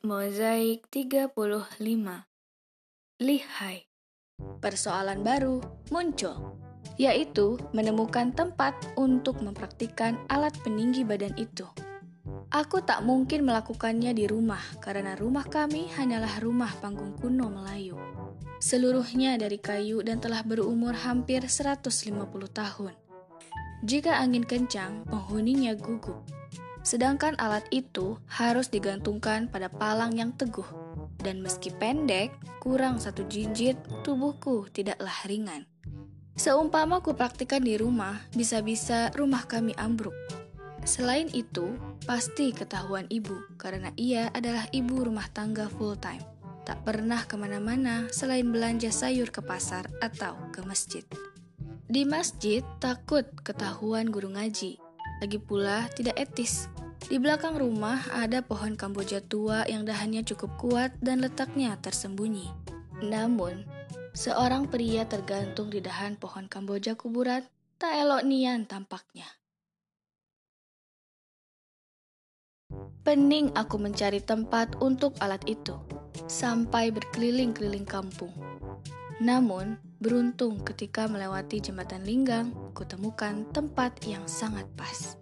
Mozaik 35 Lihai Persoalan baru muncul, yaitu menemukan tempat untuk mempraktikkan alat peninggi badan itu. Aku tak mungkin melakukannya di rumah karena rumah kami hanyalah rumah panggung kuno Melayu. Seluruhnya dari kayu dan telah berumur hampir 150 tahun. Jika angin kencang, penghuninya gugup. Sedangkan alat itu harus digantungkan pada palang yang teguh. Dan meski pendek, kurang satu jinjit, tubuhku tidaklah ringan. Seumpama ku praktikan di rumah, bisa-bisa rumah kami ambruk. Selain itu, pasti ketahuan ibu karena ia adalah ibu rumah tangga full time. Tak pernah ke mana-mana selain belanja sayur ke pasar atau ke masjid. Di masjid takut ketahuan guru ngaji, lagi pula tidak etis. Di belakang rumah ada pohon kamboja tua yang dahannya cukup kuat dan letaknya tersembunyi. Namun, seorang pria tergantung di dahan pohon kamboja kuburan tak elok nian tampaknya. Pening aku mencari tempat untuk alat itu, sampai berkeliling-keliling kampung. Namun, beruntung ketika melewati jembatan Linggang, kutemukan tempat yang sangat pas.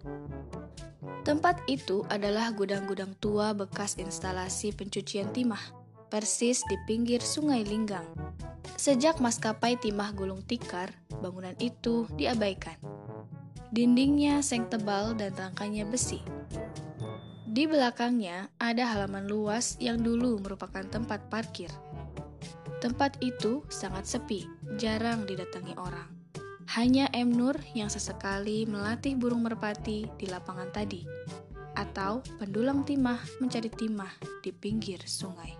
Tempat itu adalah gudang-gudang tua bekas instalasi pencucian timah, persis di pinggir sungai Linggang. Sejak maskapai timah gulung tikar, bangunan itu diabaikan. Dindingnya seng tebal dan rangkanya besi. Di belakangnya ada halaman luas yang dulu merupakan tempat parkir. Tempat itu sangat sepi, jarang didatangi orang. Hanya M. Nur yang sesekali melatih burung merpati di lapangan tadi, atau pendulang timah mencari timah di pinggir sungai.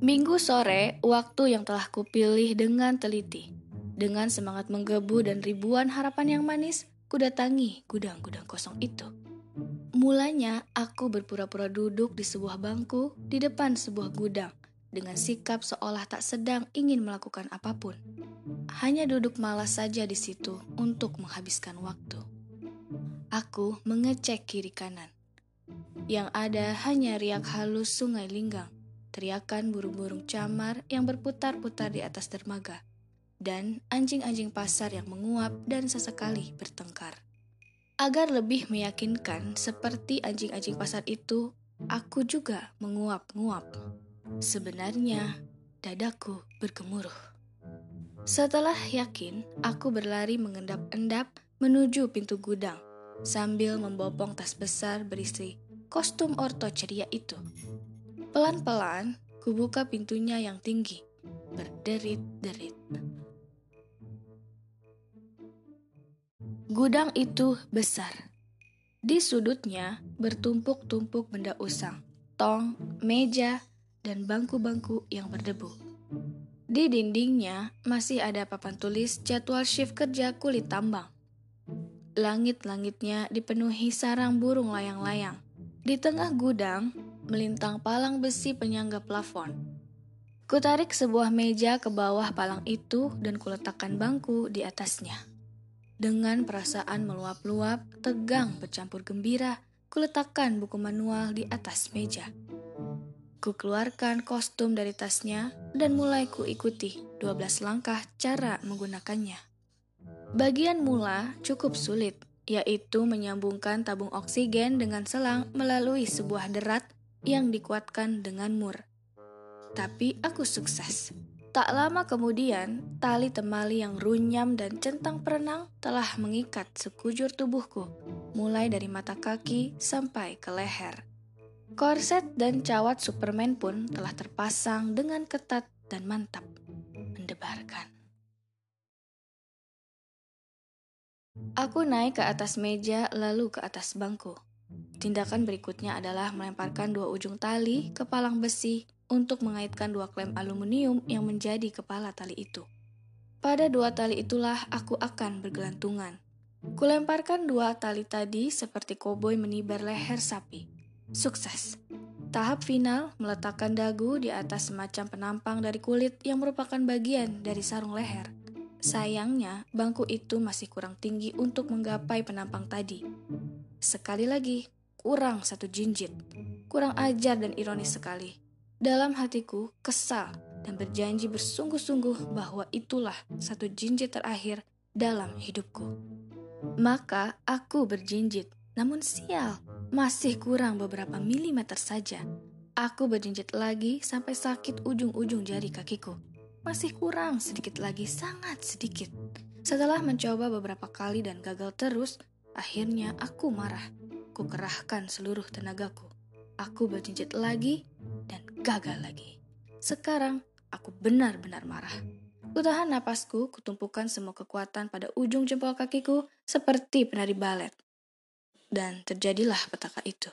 Minggu sore, waktu yang telah kupilih dengan teliti. Dengan semangat menggebu dan ribuan harapan yang manis, kudatangi gudang-gudang kosong itu. Mulanya, aku berpura-pura duduk di sebuah bangku di depan sebuah gudang dengan sikap seolah tak sedang ingin melakukan apa pun. Hanya duduk malas saja di situ untuk menghabiskan waktu. Aku mengecek kiri kanan. Yang ada hanya riak halus sungai Linggang, teriakan burung-burung camar yang berputar-putar di atas dermaga, dan anjing-anjing pasar yang menguap dan sesekali bertengkar. Agar lebih meyakinkan seperti anjing-anjing pasar itu, aku juga menguap-nguap. Sebenarnya, dadaku bergemuruh. Setelah yakin, aku berlari mengendap-endap menuju pintu gudang sambil membopong tas besar berisi kostum orto ceria itu. Pelan-pelan, kubuka pintunya yang tinggi, berderit-derit. Gudang itu besar. Di sudutnya bertumpuk-tumpuk benda usang, tong, meja, dan bangku-bangku yang berdebu. Di dindingnya masih ada papan tulis jadwal shift kerja kulit tambang. Langit-langitnya dipenuhi sarang burung layang-layang. Di tengah gudang melintang palang besi penyangga plafon. Kutarik sebuah meja ke bawah palang itu dan kuletakkan bangku di atasnya. Dengan perasaan meluap-luap, tegang bercampur gembira, kuletakkan buku manual di atas meja. Ku keluarkan kostum dari tasnya dan mulai ku ikuti 12 langkah cara menggunakannya. Bagian mula cukup sulit, yaitu menyambungkan tabung oksigen dengan selang melalui sebuah derat yang dikuatkan dengan mur. Tapi aku sukses. Tak lama kemudian, tali temali yang runyam dan centang perenang telah mengikat sekujur tubuhku, mulai dari mata kaki sampai ke leher. Korset dan cawat Superman pun telah terpasang dengan ketat dan mantap, mendebarkan. Aku naik ke atas meja lalu ke atas bangku. Tindakan berikutnya adalah melemparkan dua ujung tali ke palang besi untuk mengaitkan dua klem aluminium yang menjadi kepala tali itu. Pada dua tali itulah aku akan bergelantungan. Kulemparkan dua tali tadi seperti koboi menibar leher sapi. Sukses. Tahap final meletakkan dagu di atas semacam penampang dari kulit yang merupakan bagian dari sarung leher. Sayangnya, bangku itu masih kurang tinggi untuk menggapai penampang tadi. Sekali lagi, kurang satu jinjit. Kurang ajar dan ironis sekali. Dalam hatiku kesal dan berjanji bersungguh-sungguh bahwa itulah satu jinjit terakhir dalam hidupku. Maka aku berjinjit, namun sial, masih kurang beberapa milimeter saja. Aku berjinjit lagi sampai sakit ujung-ujung jari kakiku. Masih kurang sedikit lagi, sangat sedikit. Setelah mencoba beberapa kali dan gagal terus, akhirnya aku marah. Kukerahkan seluruh tenagaku. Aku berjinjit lagi dan gagal lagi. Sekarang aku benar-benar marah. Kutahan napasku, kutumpukan semua kekuatan pada ujung jempol kakiku seperti penari balet. Dan terjadilah petaka itu.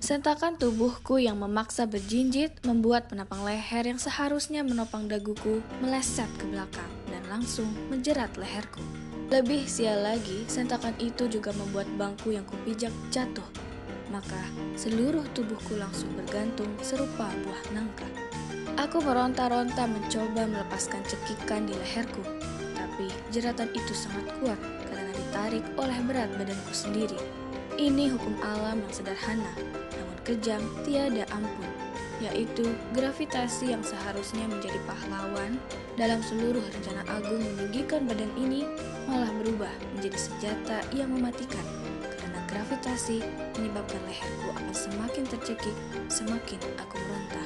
Sentakan tubuhku yang memaksa berjinjit membuat penopang leher yang seharusnya menopang daguku meleset ke belakang dan langsung menjerat leherku. Lebih sial lagi, sentakan itu juga membuat bangku yang kupijak jatuh. Maka seluruh tubuhku langsung bergantung serupa buah nangka. Aku meronta-ronta mencoba melepaskan cekikan di leherku, tapi jeratan itu sangat kuat ditarik oleh berat badanku sendiri. Ini hukum alam yang sederhana, namun kejam tiada ampun, yaitu gravitasi yang seharusnya menjadi pahlawan dalam seluruh rencana agung meninggikan badan ini malah berubah menjadi senjata yang mematikan karena gravitasi menyebabkan leherku akan semakin tercekik semakin aku meronta.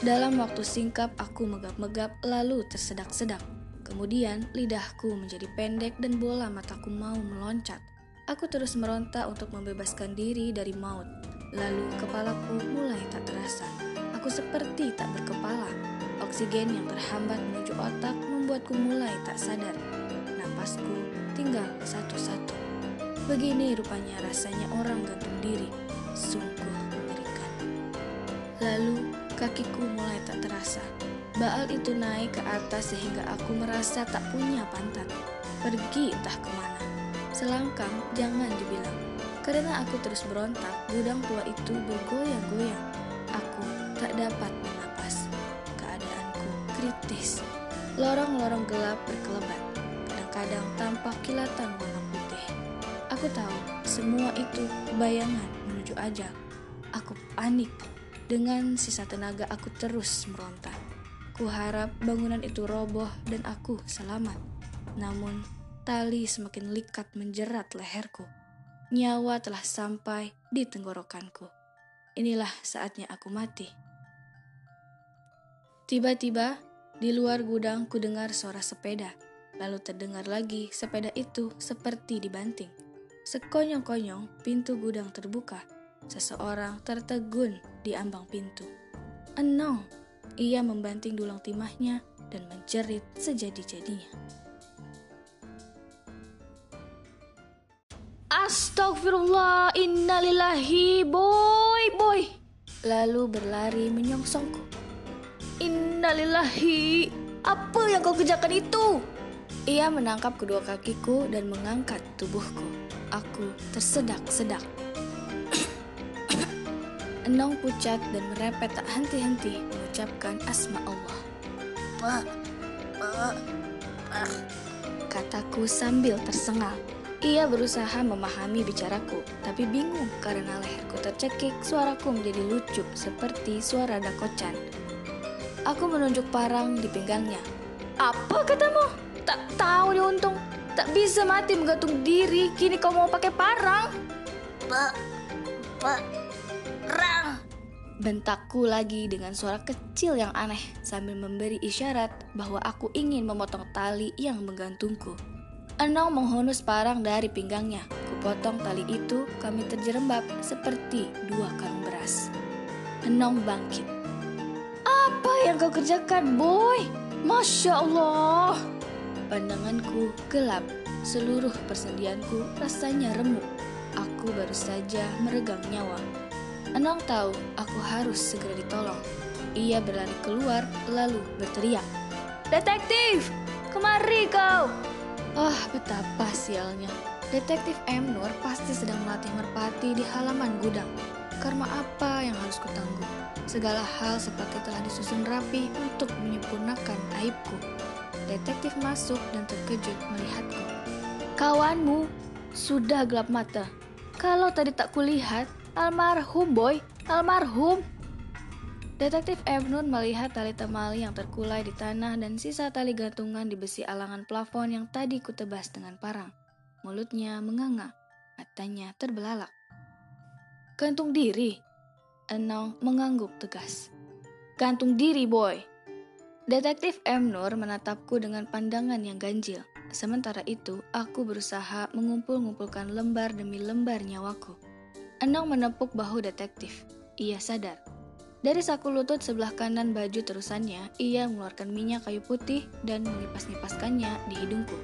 Dalam waktu singkap aku megap-megap lalu tersedak-sedak. Kemudian lidahku menjadi pendek dan bola mataku mau meloncat. Aku terus meronta untuk membebaskan diri dari maut. Lalu kepalaku mulai tak terasa. Aku seperti tak berkepala. Oksigen yang terhambat menuju otak membuatku mulai tak sadar. Napasku tinggal satu-satu. Begini rupanya rasanya orang gantung diri. Sungguh mengerikan. Lalu kakiku mulai tak terasa. Baal itu naik ke atas sehingga aku merasa tak punya pantat. Pergi entah ke mana. Selangkang jangan dibilang. Karena aku terus berontak, gudang tua itu bergoyang-goyang. Aku tak dapat bernapas. Keadaanku kritis. Lorong-lorong gelap berkelebat. Kadang-kadang tampak kilatan warna putih. Aku tahu semua itu bayangan menuju ajal. Aku panik. Dengan sisa tenaga aku terus meronta. Kuharap bangunan itu roboh dan aku selamat. Namun Tali semakin likat menjerat leherku. Nyawa telah sampai di tenggorokanku. Inilah saatnya aku mati. Tiba-tiba, di luar gudang ku dengar suara sepeda. Lalu terdengar lagi sepeda itu seperti dibanting. Sekonyong-konyong, pintu gudang terbuka. Seseorang tertegun di ambang pintu. Enong, ia membanting dulang timahnya dan menjerit sejadi-jadinya. Astagfirullah, innalillahi, boy, boy. Lalu berlari menyongsongku. Innalillahi, apa yang kau kerjakan itu? Ia menangkap kedua kakiku dan mengangkat tubuhku. Aku tersedak-sedak. Enong pucat dan merepet tak henti-henti mengucapkan asma Allah. Pak, pak, pak, kataku sambil tersengal. Ia berusaha memahami bicaraku, tapi bingung karena leherku tercekik, suaraku menjadi lucu seperti suara dakocan. Aku menunjuk parang di pinggangnya. Apa katamu? Tak tahu diuntung. Tak bisa mati menggantung diri, kini kau mau pakai parang? Pak, pak. Bentakku lagi dengan suara kecil yang aneh sambil memberi isyarat bahwa aku ingin memotong tali yang menggantungku. Enong menghunus parang dari pinggangnya. Kupotong tali itu, kami terjerembab seperti dua karung beras. Enong bangkit. Apa yang kau kerjakan, boy? Masya Allah. Pandanganku gelap. Seluruh persendianku rasanya remuk. Aku baru saja meregang nyawa. Enong tahu aku harus segera ditolong. Ia berlari keluar lalu berteriak. Detektif, kemari kau! Oh, betapa sialnya. Detektif M. Nur pasti sedang melatih merpati di halaman gudang. Karma apa yang harus kutanggung? Segala hal seperti telah disusun rapi untuk menyempurnakan aibku. Detektif masuk dan terkejut melihatku. Kawanmu, Sudah gelap mata. Kalau tadi tak kulihat, almarhum boy, almarhum. Detektif Ebnur melihat tali temali yang terkulai di tanah dan sisa tali gantungan di besi alangan plafon yang tadi kutebas dengan parang. Mulutnya menganga, matanya terbelalak. Gantung diri? Enong mengangguk tegas. Gantung diri, boy. Detektif M. Nur menatapku dengan pandangan yang ganjil. Sementara itu, aku berusaha mengumpul-ngumpulkan lembar demi lembar nyawaku. Enong menepuk bahu detektif. Ia sadar. Dari saku lutut sebelah kanan baju terusannya, ia mengeluarkan minyak kayu putih dan mengipas-ngipaskannya di hidungku.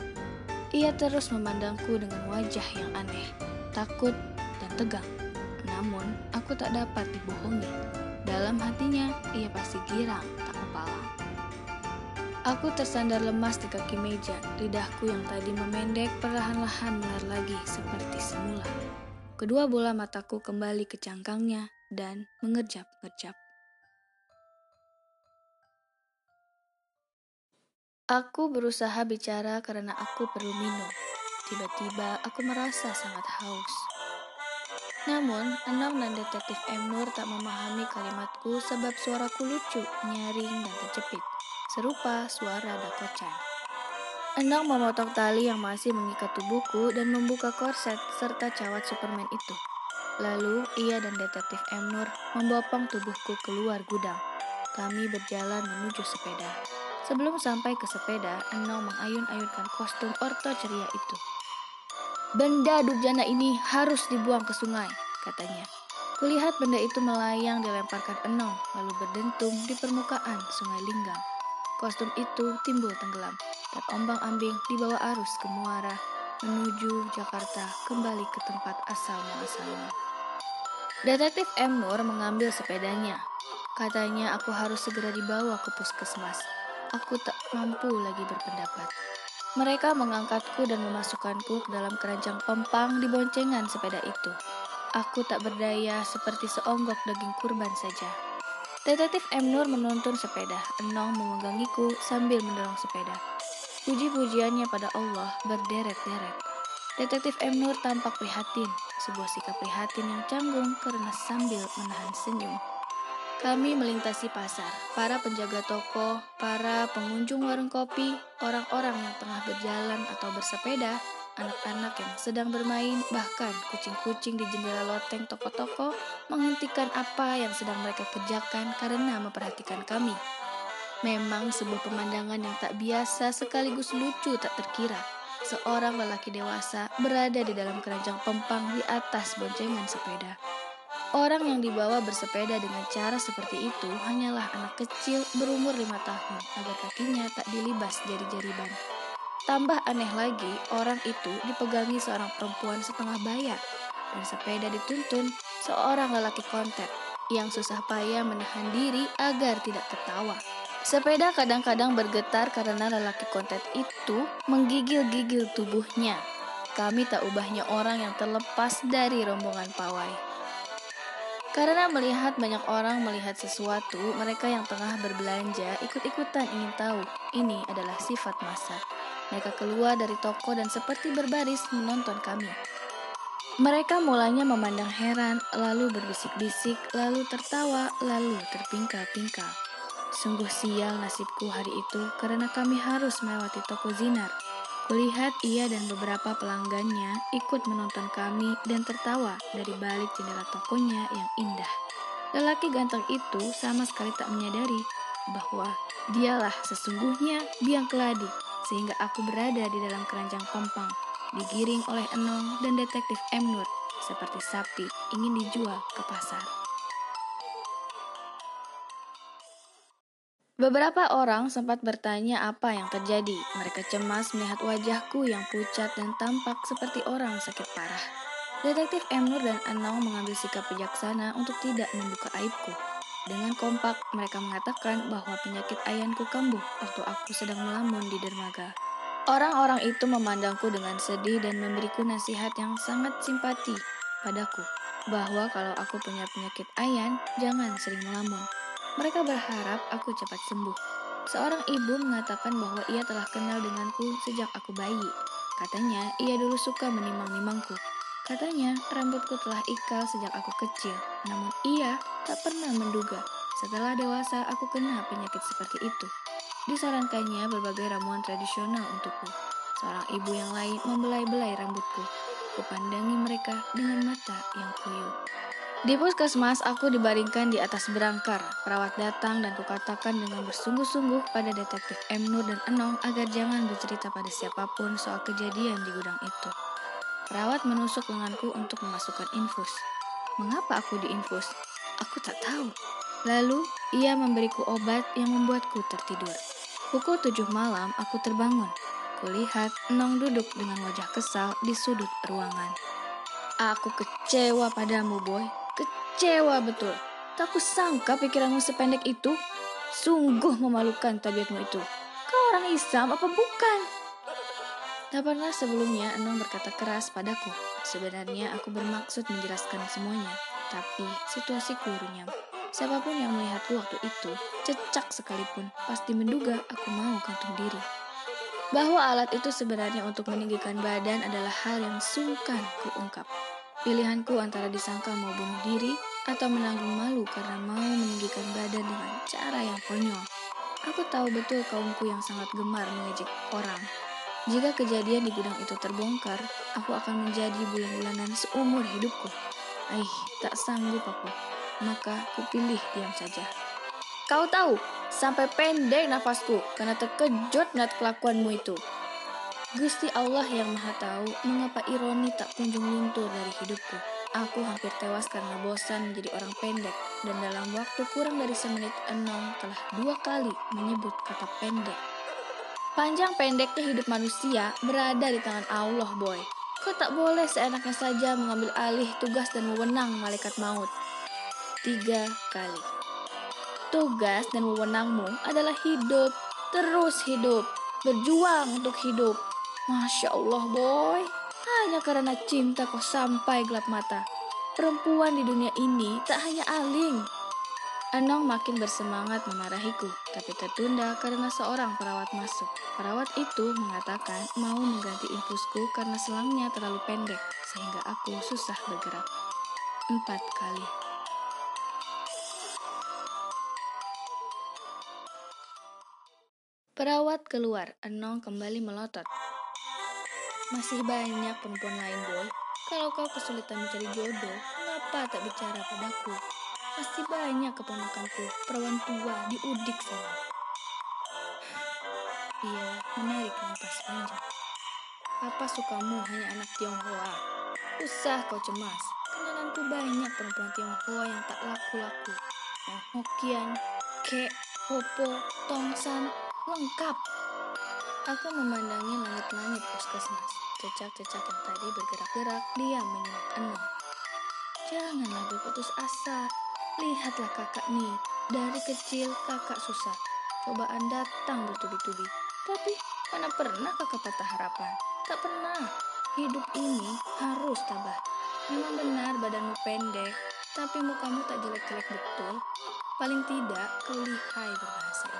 Ia terus memandangku dengan wajah yang aneh, takut, dan tegang. Namun, aku tak dapat dibohongi. Dalam hatinya, ia pasti girang, tak kepala. Aku tersandar lemas di kaki meja, lidahku yang tadi memendek perlahan-lahan melar lagi seperti semula. Kedua bola mataku kembali ke cangkangnya dan mengerjap-ngerjap. Aku berusaha bicara karena aku perlu minum. Tiba-tiba aku merasa sangat haus. Namun, Enam dan detektif M. Tak memahami kalimatku sebab suaraku lucu, nyaring, dan terjepit serupa suara dakocan. Enang memotong tali yang masih mengikat tubuhku dan membuka korset serta cawat Superman itu. Lalu ia dan detektif M. Nur membopong tubuhku keluar gudang. Kami berjalan menuju sepeda. Sebelum sampai ke sepeda, Enong mengayun-ayunkan kostum orto ceria itu. Benda durjana ini harus dibuang ke sungai, katanya. Kulihat benda itu melayang dilemparkan Enong, lalu berdentung di permukaan sungai Linggang. Kostum itu timbul tenggelam dan ombang-ambing dibawa arus ke Muara menuju Jakarta kembali ke tempat asal muasalnya. Detektif M. Nur mengambil sepedanya. Katanya aku harus segera dibawa ke puskesmas. Aku tak mampu lagi berpendapat. Mereka mengangkatku dan memasukkanku ke dalam keranjang pempang di boncengan sepeda itu. Aku tak berdaya seperti seonggok daging kurban saja. Detektif M. Nur menuntun sepeda. Enong memegangiku sambil mendorong sepeda. Puji-pujiannya pada Allah berderet-deret. Detektif M. Nur tampak prihatin, sebuah sikap prihatin yang canggung karena sambil menahan senyum. Kami melintasi pasar, para penjaga toko, para pengunjung warung kopi, orang-orang yang tengah berjalan atau bersepeda, anak-anak yang sedang bermain, bahkan kucing-kucing di jendela loteng toko-toko menghentikan apa yang sedang mereka kerjakan karena memperhatikan kami. Memang sebuah pemandangan yang tak biasa sekaligus lucu tak terkira. Seorang lelaki dewasa berada di dalam keranjang pempang di atas boncengan sepeda. Orang yang dibawa bersepeda dengan cara seperti itu hanyalah anak kecil berumur lima tahun agar kakinya tak dilibas jari-jari ban. Tambah aneh lagi, orang itu dipegangi seorang perempuan setengah bayar dan sepeda dituntun seorang lelaki kontet yang susah payah menahan diri agar tidak tertawa. Sepeda kadang-kadang bergetar karena lelaki kontet itu menggigil-gigil tubuhnya. Kami tak ubahnya orang yang terlepas dari rombongan pawai. Karena melihat banyak orang melihat sesuatu, mereka yang tengah berbelanja ikut-ikutan ingin tahu. Ini adalah sifat masa. Mereka keluar dari toko dan seperti berbaris menonton kami. Mereka mulanya memandang heran, lalu berbisik-bisik, lalu tertawa, lalu terpingkal-pingkal. Sungguh sial nasibku hari itu karena kami harus melewati toko Zinar. Kulihat ia dan beberapa pelanggannya ikut menonton kami dan tertawa dari balik jendela tokonya yang indah. Lelaki ganteng itu sama sekali tak menyadari bahwa dialah sesungguhnya biang keladi sehingga aku berada di dalam keranjang pompang, digiring oleh Enong dan detektif M. Nur, seperti sapi ingin dijual ke pasar. Beberapa orang sempat bertanya apa yang terjadi. Mereka cemas melihat wajahku yang pucat dan tampak seperti orang sakit parah. Detektif M. Nur dan Enong mengambil sikap bijaksana untuk tidak membuka aibku. Dengan kompak, mereka mengatakan bahwa penyakit ayanku kambuh waktu aku sedang melamun di dermaga. Orang-orang itu memandangku dengan sedih dan memberiku nasihat yang sangat simpati padaku, bahwa kalau aku punya penyakit ayan, jangan sering melamun. Mereka berharap aku cepat sembuh. Seorang ibu mengatakan bahwa ia telah kenal denganku sejak aku bayi. Katanya, ia dulu suka menimang-nimangku. Katanya, rambutku telah ikal sejak aku kecil. Namun ia tak pernah menduga setelah dewasa aku kena penyakit seperti itu. Disarankannya berbagai ramuan tradisional untukku. Seorang ibu yang lain membelai-belai rambutku. Kupandangi mereka dengan mata yang kuyup. Di puskesmas, aku dibaringkan di atas berangkar. Perawat datang dan kukatakan dengan bersungguh-sungguh pada detektif M. Nur dan Enong agar jangan bercerita pada siapa pun soal kejadian di gudang itu. Perawat menusuk lenganku untuk memasukkan infus. Mengapa aku diinfus? Aku tak tahu. Lalu, ia memberiku obat yang membuatku tertidur. Pukul tujuh malam, aku terbangun. Kulihat Enong duduk dengan wajah kesal di sudut ruangan. Aku kecewa padamu, boy. Kecewa betul. Tak kusangka pikiranmu sependek itu. Sungguh memalukan tabiatmu itu. Kau orang Islam apa bukan? Tak pernah sebelumnya Enong berkata keras padaku. Sebenarnya aku bermaksud menjelaskan semuanya, tapi situasiku runyam. Siapa pun yang melihatku waktu itu, cecak sekalipun, pasti menduga aku mau gantung diri. Bahwa alat itu sebenarnya untuk meninggikan badan adalah hal yang sungkan kuungkap. Pilihanku antara disangka mau bunuh diri atau menanggung malu karena mau meninggikan badan dengan cara yang konyol. Aku tahu betul kaumku yang sangat gemar mengejek orang. Jika kejadian di gudang itu terbongkar, aku akan menjadi bulan-bulanan seumur hidupku. Aih, tak sanggup aku. Maka kupilih diam saja. Kau tahu, sampai pendek nafasku karena terkejut melihat kelakuanmu itu. Gusti Allah yang Maha Tahu mengapa ironi tak kunjung luntur dari hidupku. Aku hampir tewas karena bosan menjadi orang pendek dan dalam waktu kurang dari semenit enam telah dua kali menyebut kata pendek. Panjang pendeknya hidup manusia berada di tangan Allah, boy. Kau tak boleh seenaknya saja mengambil alih tugas dan wewenang malaikat maut. Tiga kali. Tugas dan wewenangmu adalah hidup, terus hidup, berjuang untuk hidup, Masya Allah boy, hanya karena cinta kau sampai gelap mata. Perempuan di dunia ini tak hanya Aling. Enong makin bersemangat memarahiku, tapi tertunda karena seorang perawat masuk. Perawat itu mengatakan mau mengganti infusku karena selangnya terlalu pendek, sehingga aku susah bergerak. Empat kali. Perawat keluar, Enong kembali melotot. Masih banyak perempuan lain, Boy. Kalau kau kesulitan mencari jodoh, mengapa tak bicara padaku? Masih banyak keponakanku, perawan tua di udik sana. Ia menarik nafas panjang. Apa sukamu hanya anak Tionghoa? Usah kau cemas. Kenalanku banyak perempuan Tionghoa yang tak laku-laku. Yang Hokian, Ke, Hopo, Tongsan, lengkap. Aku memandangi langit-langit puskesmas. Cecak-cecak yang tadi bergerak-gerak diam menyimak Enong. Janganlah berputus asa. Lihatlah kakak nih. Dari kecil kakak susah. Cobaan datang bertubi-tubi. Tapi mana pernah kakak patah harapan? Tak pernah. Hidup ini harus tabah. Memang benar badanmu pendek, tapi mukamu tak jelek-jelek betul. Paling tidak kau lihai berbahasa.